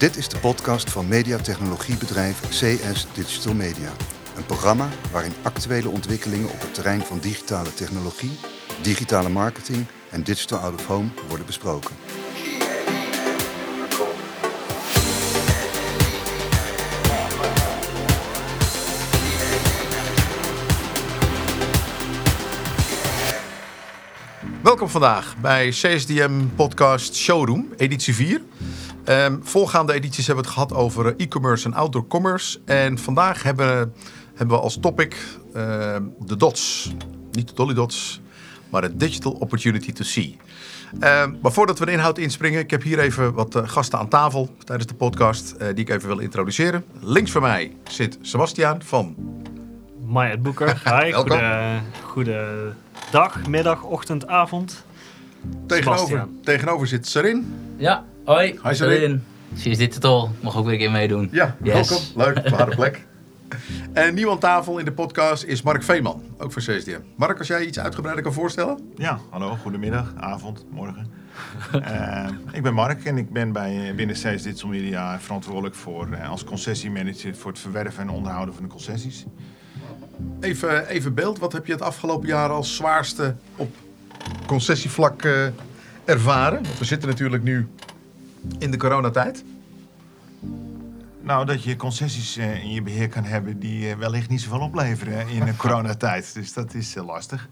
Dit is de podcast van mediatechnologiebedrijf CS Digital Media. Een programma waarin actuele ontwikkelingen op het terrein van digitale technologie, digitale marketing en digital out of home worden besproken. Welkom vandaag bij CSDM Podcast Showroom, editie 4. Ehm, voorgaande edities hebben we het gehad over eh, e-commerce en outdoor commerce. En vandaag hebben, hebben we als topic ehm, de DOTS. Niet de Dolly Dots, maar de Digital Opportunity to See. Ehm, maar voordat we de inhoud inspringen, ik heb hier even wat eh, gasten aan tafel tijdens de podcast eh, die ik even wil introduceren. Links van mij zit Sebastiaan van Maya Boeker. Hi, Welkom. goede, goede dag, middag, ochtend, avond. tegenover, tegenover zit Sarin. Ja, hoi. Hi, Sarin. Je dit al? Mag ook weer een keer meedoen. Ja, Yes. welkom. Leuk, hadden plek. En nieuw aan tafel in de podcast is Mark Veeman, ook van CSDM. Mark, als jij iets uitgebreider kan voorstellen? Ja, hallo, goedemiddag, avond, morgen. Eh, ik ben Mark en ik ben bij, eh, binnen CS Digital Media verantwoordelijk voor, eh, als concessiemanager voor het verwerven en onderhouden van de concessies. Even, even beeld, wat heb je het afgelopen jaar als zwaarste op concessievlak eh, ervaren? Want we zitten natuurlijk nu in de coronatijd. Nou, dat je concessies eh, in je beheer kan hebben die eh, wellicht niet zoveel opleveren in de coronatijd. Dus dat is eh, lastig.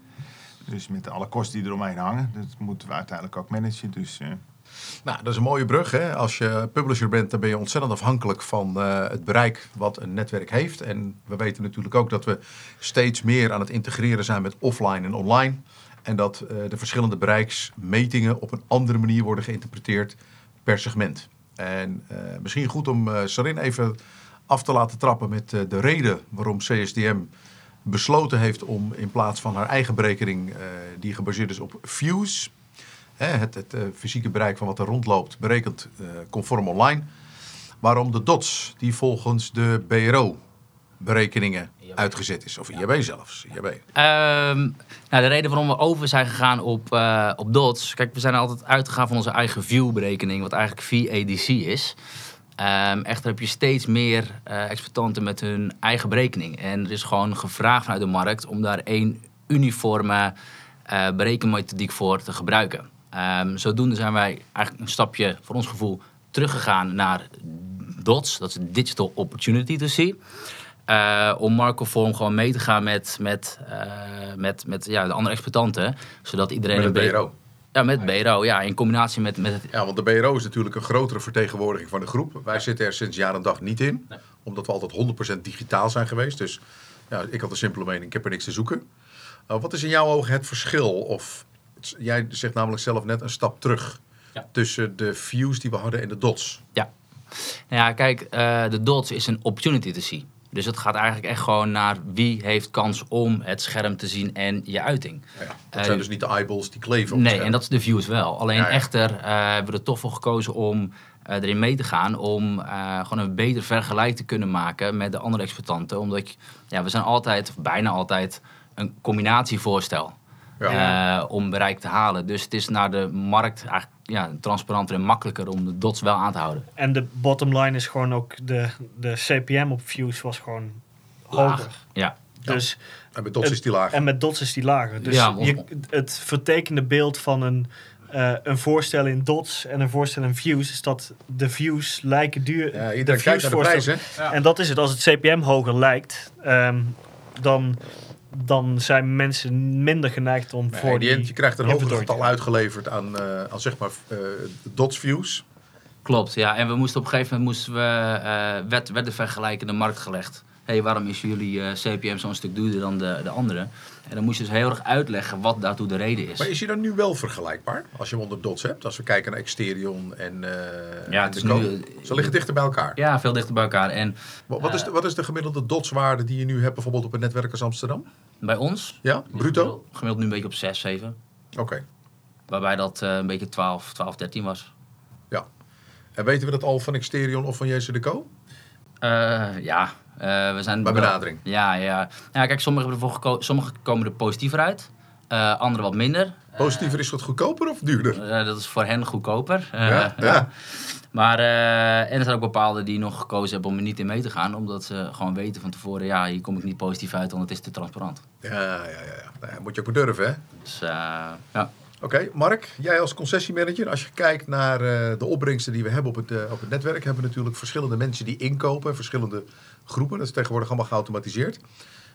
Dus met alle kosten die eromheen hangen, dat moeten we uiteindelijk ook managen. Dus eh, Nou, dat is een mooie brug. Hè? Als je publisher bent, dan ben je ontzettend afhankelijk van eh, het bereik wat een netwerk heeft. En we weten natuurlijk ook dat we steeds meer aan het integreren zijn met offline en online. En dat eh, de verschillende bereiksmetingen op een andere manier worden geïnterpreteerd per segment. En eh, misschien goed om eh, Sarin even af te laten trappen met eh, de reden waarom CSDM besloten heeft om in plaats van haar eigen berekening, die gebaseerd is op views, hè, het, het fysieke bereik van wat er rondloopt, berekend conform online. Waarom de DOTS, die volgens de BRO-berekeningen uitgezet is. Of IAB zelfs. IAB. Ehm, nou, de reden waarom we over zijn gegaan op, eh, op DOTS. Kijk, we zijn altijd uitgegaan van onze eigen view-berekening, wat eigenlijk VADC is. Ehm, echter heb je steeds meer eh exploitanten met hun eigen berekening. En er is gewoon gevraagd vanuit de markt om daar één uniforme eh, berekenmethodiek voor te gebruiken. Ehm, zodoende zijn wij eigenlijk een stapje, voor ons gevoel, teruggegaan naar DOTS. Dat is Digital Opportunity to See. Eh, om marktconform gewoon mee te gaan met, met, eh, met, met ja, de andere exploitanten. Zodat iedereen... Met een BRO. Ja, met BRO. Ja, in combinatie met, met het... Ja, want de BRO is natuurlijk een grotere vertegenwoordiging van de groep. Wij zitten er sinds jaar en dag niet in. Omdat we altijd 100% digitaal zijn geweest. Dus ja, ik had een simpele mening, ik heb er niks te zoeken. Uh, wat is in jouw ogen het verschil? Of jij zegt namelijk zelf net een stap terug. Ja. Tussen de views die we hadden en de dots. Ja. Nou ja, kijk, eh, de DOTS is een opportunity to see. Dus het gaat eigenlijk echt gewoon naar wie heeft kans om het scherm te zien en je uiting. Ja, dat Eh, zijn dus niet de eyeballs die kleven op Nee, en dat is de views wel. Alleen Ja, ja. echter eh, hebben we er toch voor gekozen om eh, erin mee te gaan. Om eh, gewoon een beter vergelijk te kunnen maken met de andere exploitanten. Omdat ja, we zijn altijd, of bijna altijd, een combinatievoorstel. Ja. eh, om bereik te halen. Dus het is naar de markt eigenlijk ja, transparanter en makkelijker om de dots wel aan te houden. En de bottom line is gewoon ook de, de CPM op views was gewoon Laag. hoger. Ja. Dus, En bij dots is die laag. en met dots is die lager. Dus Ja, je, het vertekende beeld van een, eh, een voorstel in dots en een voorstel in views is dat de views lijken duur. Ja, de iedereen kijkt naar de prijs, hè? En dat is het. Als het CPM hoger lijkt, ehm, dan, dan zijn mensen minder geneigd om Nee, voor die, die... je krijgt een hoger getal uitgeleverd aan, eh, aan zeg maar eh, dots views. Klopt, ja. En we moesten op een gegeven moment moesten we, eh werd, werd de vergelijkende markt gelegd. Hé, hey, waarom is jullie eh, CPM zo'n stuk duurder dan de, de andere? En dan moest je dus heel erg uitleggen wat daartoe de reden is. Maar is hij dan nu wel vergelijkbaar? Als je hem onder dots hebt. Als we kijken naar Exterion en, eh Ja, het is nu, eh, Ze liggen dichter bij elkaar. Ja, veel dichter bij elkaar. En Wat, wat is de, wat is de gemiddelde dotswaarde die je nu hebt bijvoorbeeld op een netwerk als Amsterdam? bij ons, Ja, bruto? gemiddeld nu een beetje op 6, 7. Oké. Waarbij dat eh, een beetje 12, 12, 13 was. Ja. En weten we dat al van Exterion of van Jezus de Co? Eh, ja, eh, we zijn... Bij benadering. Ja, ja. ja kijk, sommigen, hebben ervoor geko- sommigen komen er positiever uit. Eh anderen wat minder. Positiever is wat goedkoper of duurder? Dat is voor hen goedkoper. Ja, ja. Maar, en er zijn ook bepaalde die nog gekozen hebben om er niet in mee te gaan. Omdat ze gewoon weten van tevoren, ja, hier kom ik niet positief uit, want het is te transparant. Ja, ja, ja. ja. Nou moet je ook maar durven, hè? Dus ja. Oké, Mark, jij als concessiemanager, als je kijkt naar eh, de opbrengsten die we hebben op het, eh, op het netwerk, hebben we natuurlijk verschillende mensen die inkopen, verschillende groepen. Dat is tegenwoordig allemaal geautomatiseerd.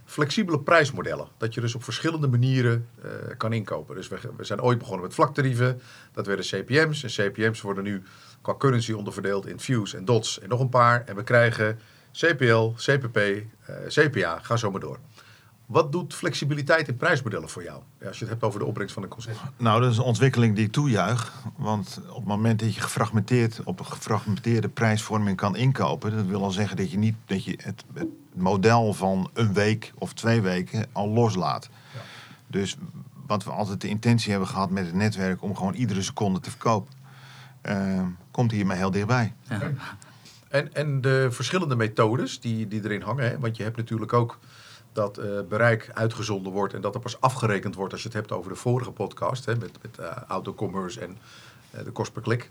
Flexibele prijsmodellen, dat je dus op verschillende manieren eh, kan inkopen. Dus we, zijn ooit begonnen met vlaktarieven, dat werden CPM's. En CPM's worden nu qua currency onderverdeeld in views en dots en nog een paar. En we krijgen CPL, CPP, CPA, ga zo maar door. Wat doet flexibiliteit in prijsmodellen voor jou? Ja, als je het hebt over de opbrengst van een concessie. Nou, dat is een ontwikkeling die ik toejuich. Want op het moment dat je gefragmenteerd op een gefragmenteerde prijsvorming kan inkopen, dat wil al zeggen dat je niet dat je het, het model van een week of twee weken al loslaat. Dus wat we altijd de intentie hebben gehad met het netwerk om gewoon iedere seconde te verkopen, eh, komt hiermee heel dichtbij. En, en de verschillende methodes die, die erin hangen. Hè? Want je hebt natuurlijk ook dat eh, bereik uitgezonden wordt en dat er pas afgerekend wordt als je het hebt over de vorige podcast. Hè? Met, met eh, autocommerce en eh, de kost per klik.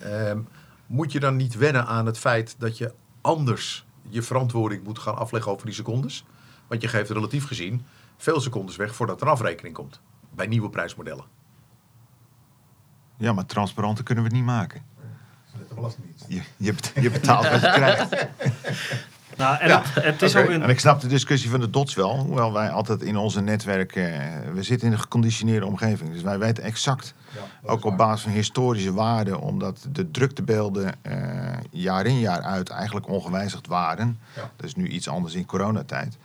Ehm, moet je dan niet wennen aan het feit dat je anders je verantwoording moet gaan afleggen over die secondes? Want je geeft relatief gezien veel secondes weg voordat er een afrekening komt. Bij nieuwe prijsmodellen. Ja, maar transparanter kunnen we het niet maken. De Belastingdienst. Je, je, je betaalt wat je krijgt. Nou, en Ja, het, het is ook een, En ik snap de discussie van de dots wel. Hoewel wij altijd in onze netwerken... eh, we zitten in een geconditioneerde omgeving. Dus wij weten exact, ook op basis van historische waarden... omdat de druktebeelden eh, jaar in jaar uit eigenlijk ongewijzigd waren. Ja. Dat is nu iets anders in coronatijd.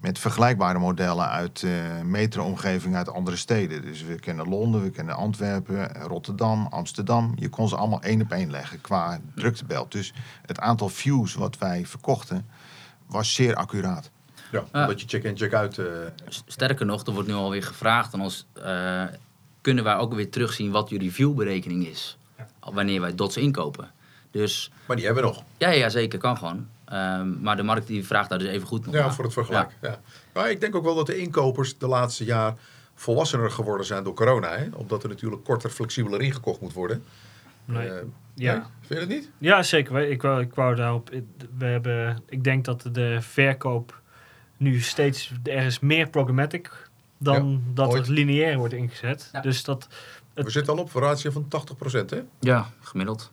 Met vergelijkbare modellen uit eh metro-omgeving uit andere steden. Dus we kennen Londen, we kennen Antwerpen, Rotterdam, Amsterdam. Je kon ze allemaal één op één leggen qua druktebeeld. Dus het aantal views wat wij verkochten was zeer accuraat. Ja, omdat je check-in, check-out... eh, Sterker nog, er wordt nu alweer gevraagd aan ons, eh, kunnen wij ook weer terugzien wat jullie viewberekening is, wanneer wij dots inkopen. Dus maar die hebben we nog. ja, ja zeker, kan gewoon. Ehm, maar de markt die vraagt daar dus even goed nog Ja, naar. voor het vergelijk. Ja. Maar ik denk ook wel dat de inkopers de laatste jaar volwassener geworden zijn door corona. Hè? Omdat er natuurlijk korter, flexibeler ingekocht moet worden. Nee. Eh, Ja. nee? Vind je het niet? Ja, zeker. Ik wou, ik wou daarop. We hebben, ik denk dat de verkoop nu steeds. Er is meer programmatic dan Ja, dat ooit. er lineair wordt ingezet. Ja. Dus dat. Het- We zitten al op een ratio van 80%. Hè? Ja, gemiddeld.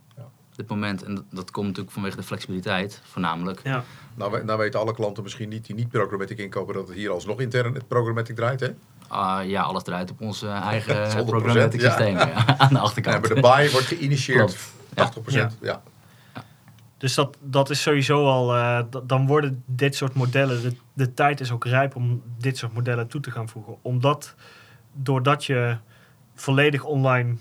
Dit moment. En dat, dat komt natuurlijk vanwege de flexibiliteit, voornamelijk. Ja. Nou, we- nou weten alle klanten misschien niet die niet programmatic inkopen... dat het hier alsnog intern het programmatic draait. Hè? Ah, ja, alles draait op onze eigen Dat is 100%, programmatic ja. systeem ja, aan de Ja, achterkant. maar de buy wordt geïnitieerd. Klopt. 80%. Ja. Dus dat, dat is sowieso al. eh, dan worden dit soort modellen. De, de tijd is ook rijp om dit soort modellen toe te gaan voegen. Omdat. Doordat je volledig online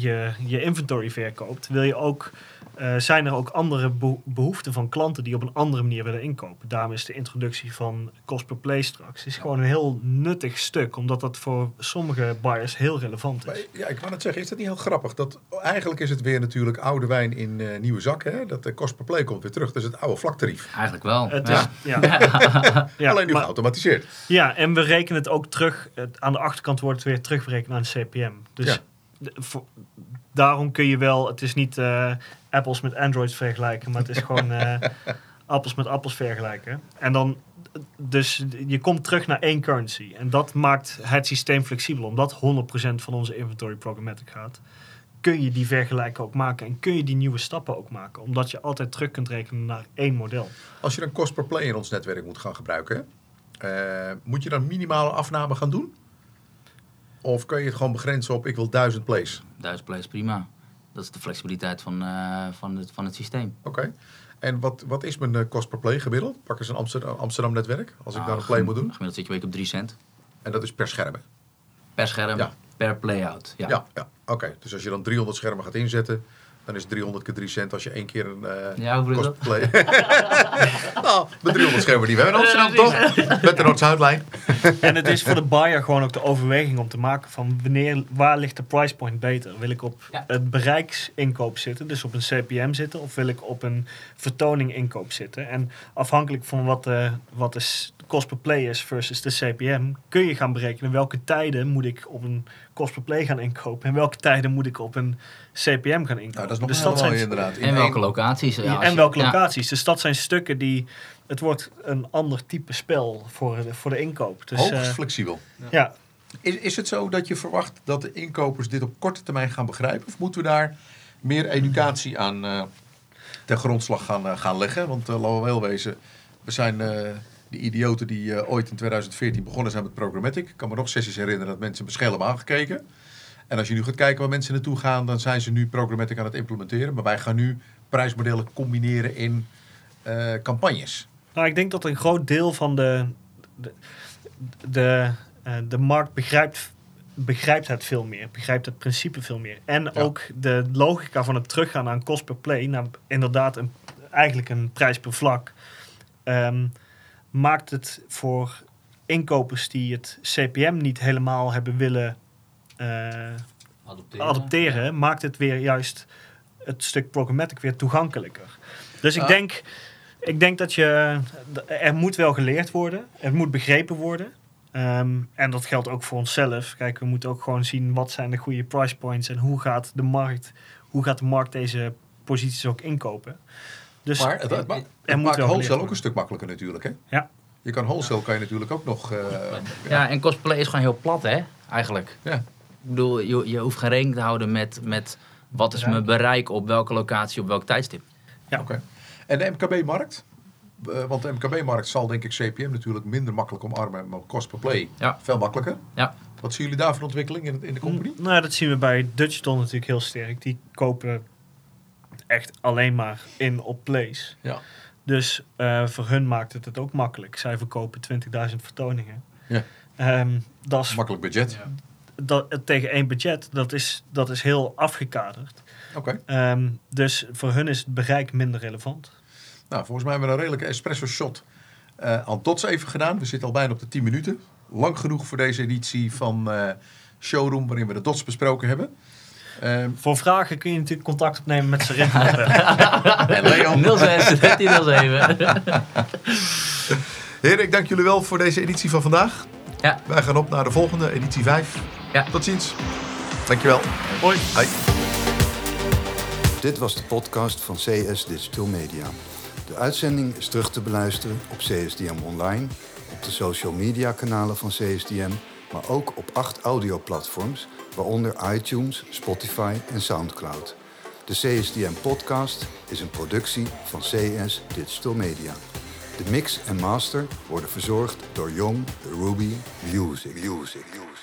je, je inventory verkoopt, wil je ook. eh, zijn er ook andere beho- behoeften van klanten die op een andere manier willen inkopen. Daarom is de introductie van cost per play straks is gewoon een heel nuttig stuk, omdat dat voor sommige buyers heel relevant Maar, is. ja, ik wou net zeggen, is dat niet heel grappig? Dat, eigenlijk is het weer natuurlijk oude wijn in eh, nieuwe zakken. Hè? Dat de kost per play komt weer terug. Dat is het oude vlaktarief. Eigenlijk wel. Het ja. is, ja. ja, Alleen nu maar- geautomatiseerd. Ja, en we rekenen het ook terug. Het, aan de achterkant wordt het weer terugberekend aan de CPM. Dus voor- daarom kun je wel, het is niet eh, apples met Androids vergelijken, maar het is gewoon eh, appels met appels vergelijken. En dan, dus je komt terug naar één currency. En dat maakt het systeem flexibel. Omdat 100% van onze inventory programmatic gaat, kun je die vergelijken ook maken. En kun je die nieuwe stappen ook maken. Omdat je altijd terug kunt rekenen naar één model. Als je dan kost per play in ons netwerk moet gaan gebruiken, eh, moet je dan minimale afname gaan doen? Of kun je het gewoon begrenzen op ik wil 1000 plays? Duizend plays prima. Dat is de flexibiliteit van, eh, van, het, van het systeem. Oké. En wat, wat is mijn eh, kost per play gemiddeld? Pak eens een Amsterdam, Amsterdam netwerk, als ik daar een play moet doen. Gemiddeld zit je week op 3 cent. En dat is per scherm. Per scherm, Ja. per playout. Ja. Ja, ja. oké. Dus als je dan 300 schermen gaat inzetten, dan is 300 keer 3 cent als je één keer een eh Ja, hoe bedoel je kost per play. nou, met 300 schermen die we hebben in Amsterdam, toch? Met de Noord-Zuidlijn. en het is voor de buyer gewoon ook de overweging om te maken van wanneer, waar ligt de price point beter? Wil ik op Ja. het bereiksinkoop zitten, dus op een CPM zitten, of wil ik op een vertoning inkoop zitten? En afhankelijk van wat de, wat de cost per play is versus de CPM, kun je gaan berekenen welke tijden moet ik op een cost per play gaan inkopen en welke tijden moet ik op een CPM gaan inkopen. Nou, is nog een hele zijn inderdaad. In En welke locaties? Ja, en je- welke ja. locaties. Dus dat zijn stukken die. Het wordt een ander type spel voor de, voor de inkoop. Dus, Hoogst eh, flexibel. ja, Is, is het zo dat je verwacht dat de inkopers dit op korte termijn gaan begrijpen? Of moeten we daar meer educatie aan eh ten grondslag gaan, eh, gaan leggen? Want eh laten we wel wezen, we zijn eh die idioten die eh, ooit in 2014 begonnen zijn met programmatic. Ik kan me nog sessies herinneren dat mensen me hebben aangekeken. En als je nu gaat kijken waar mensen naartoe gaan, dan zijn ze nu programmatic aan het implementeren. Maar wij gaan nu prijsmodellen combineren in eh, campagnes. nou, ik denk dat een groot deel van de. de, de, eh, de markt begrijpt, begrijpt het veel meer. Begrijpt het principe veel meer. En Ja. ook de logica van het teruggaan naar een cost per play. Naar inderdaad een, eigenlijk een prijs per vlak. ehm, maakt het voor inkopers die het CPM niet helemaal hebben willen. Eh, Adopteren. adopteren, maakt het weer juist het stuk programmatic weer toegankelijker. Dus ik, Ah. denk, ik denk dat je. Er moet wel geleerd worden, er moet begrepen worden. Ehm, en dat geldt ook voor onszelf. Kijk, we moeten ook gewoon zien wat zijn de goede price points en hoe gaat de markt, hoe gaat de markt deze posities ook inkopen. Dus Maar het, het, het maakt wholesale ook een stuk makkelijker natuurlijk. Hè? Ja. Je kan wholesale kan je natuurlijk ook nog... eh, Ja, en cosplay is gewoon heel plat, hè? Eigenlijk. Ja. Ik bedoel, je, je hoeft geen rekening te houden met, met wat is Bereik. mijn bereik op welke locatie, op welk tijdstip. Ja. Oké. En de MKB-markt? Eh, want de MKB-markt zal denk ik CPM natuurlijk minder makkelijk omarmen, maar cost per play Ja. veel makkelijker. Ja. Wat zien jullie daar voor ontwikkeling in, in de company? Nou, dat zien we bij Dutchton natuurlijk heel sterk. Die kopen echt alleen maar in op plays. Ja. Dus eh, voor hun maakt het het ook makkelijk. Zij verkopen 20.000 vertoningen. Ja. Ehm, dat is Makkelijk budget. Dat, tegen één budget. Dat is, dat is heel afgekaderd. Oké. Ehm, dus voor hun is het bereik minder relevant. Nou, volgens mij hebben we een redelijke espresso shot eh aan dots even gedaan. We zitten al bijna op de 10 minuten. Lang genoeg voor deze editie van eh, Showroom, waarin we de dots besproken hebben. Ehm, Voor vragen kun je natuurlijk contact opnemen met Sarin. en Leon. 06 1307. Heren, ik dank jullie wel voor deze editie van vandaag. Ja. Wij gaan op naar de volgende, editie 5. Ja. Tot ziens. Dankjewel. Hoi. Hoi. Dit was de podcast van CS Digital Media. De uitzending is terug te beluisteren op CSDM Online, op de social media kanalen van CSDM, maar ook op acht audioplatforms, waaronder iTunes, Spotify en Soundcloud. De CSDM podcast is een productie van CS Digital Media. De mix en master worden verzorgd door Young Ruby Music. Music. Music.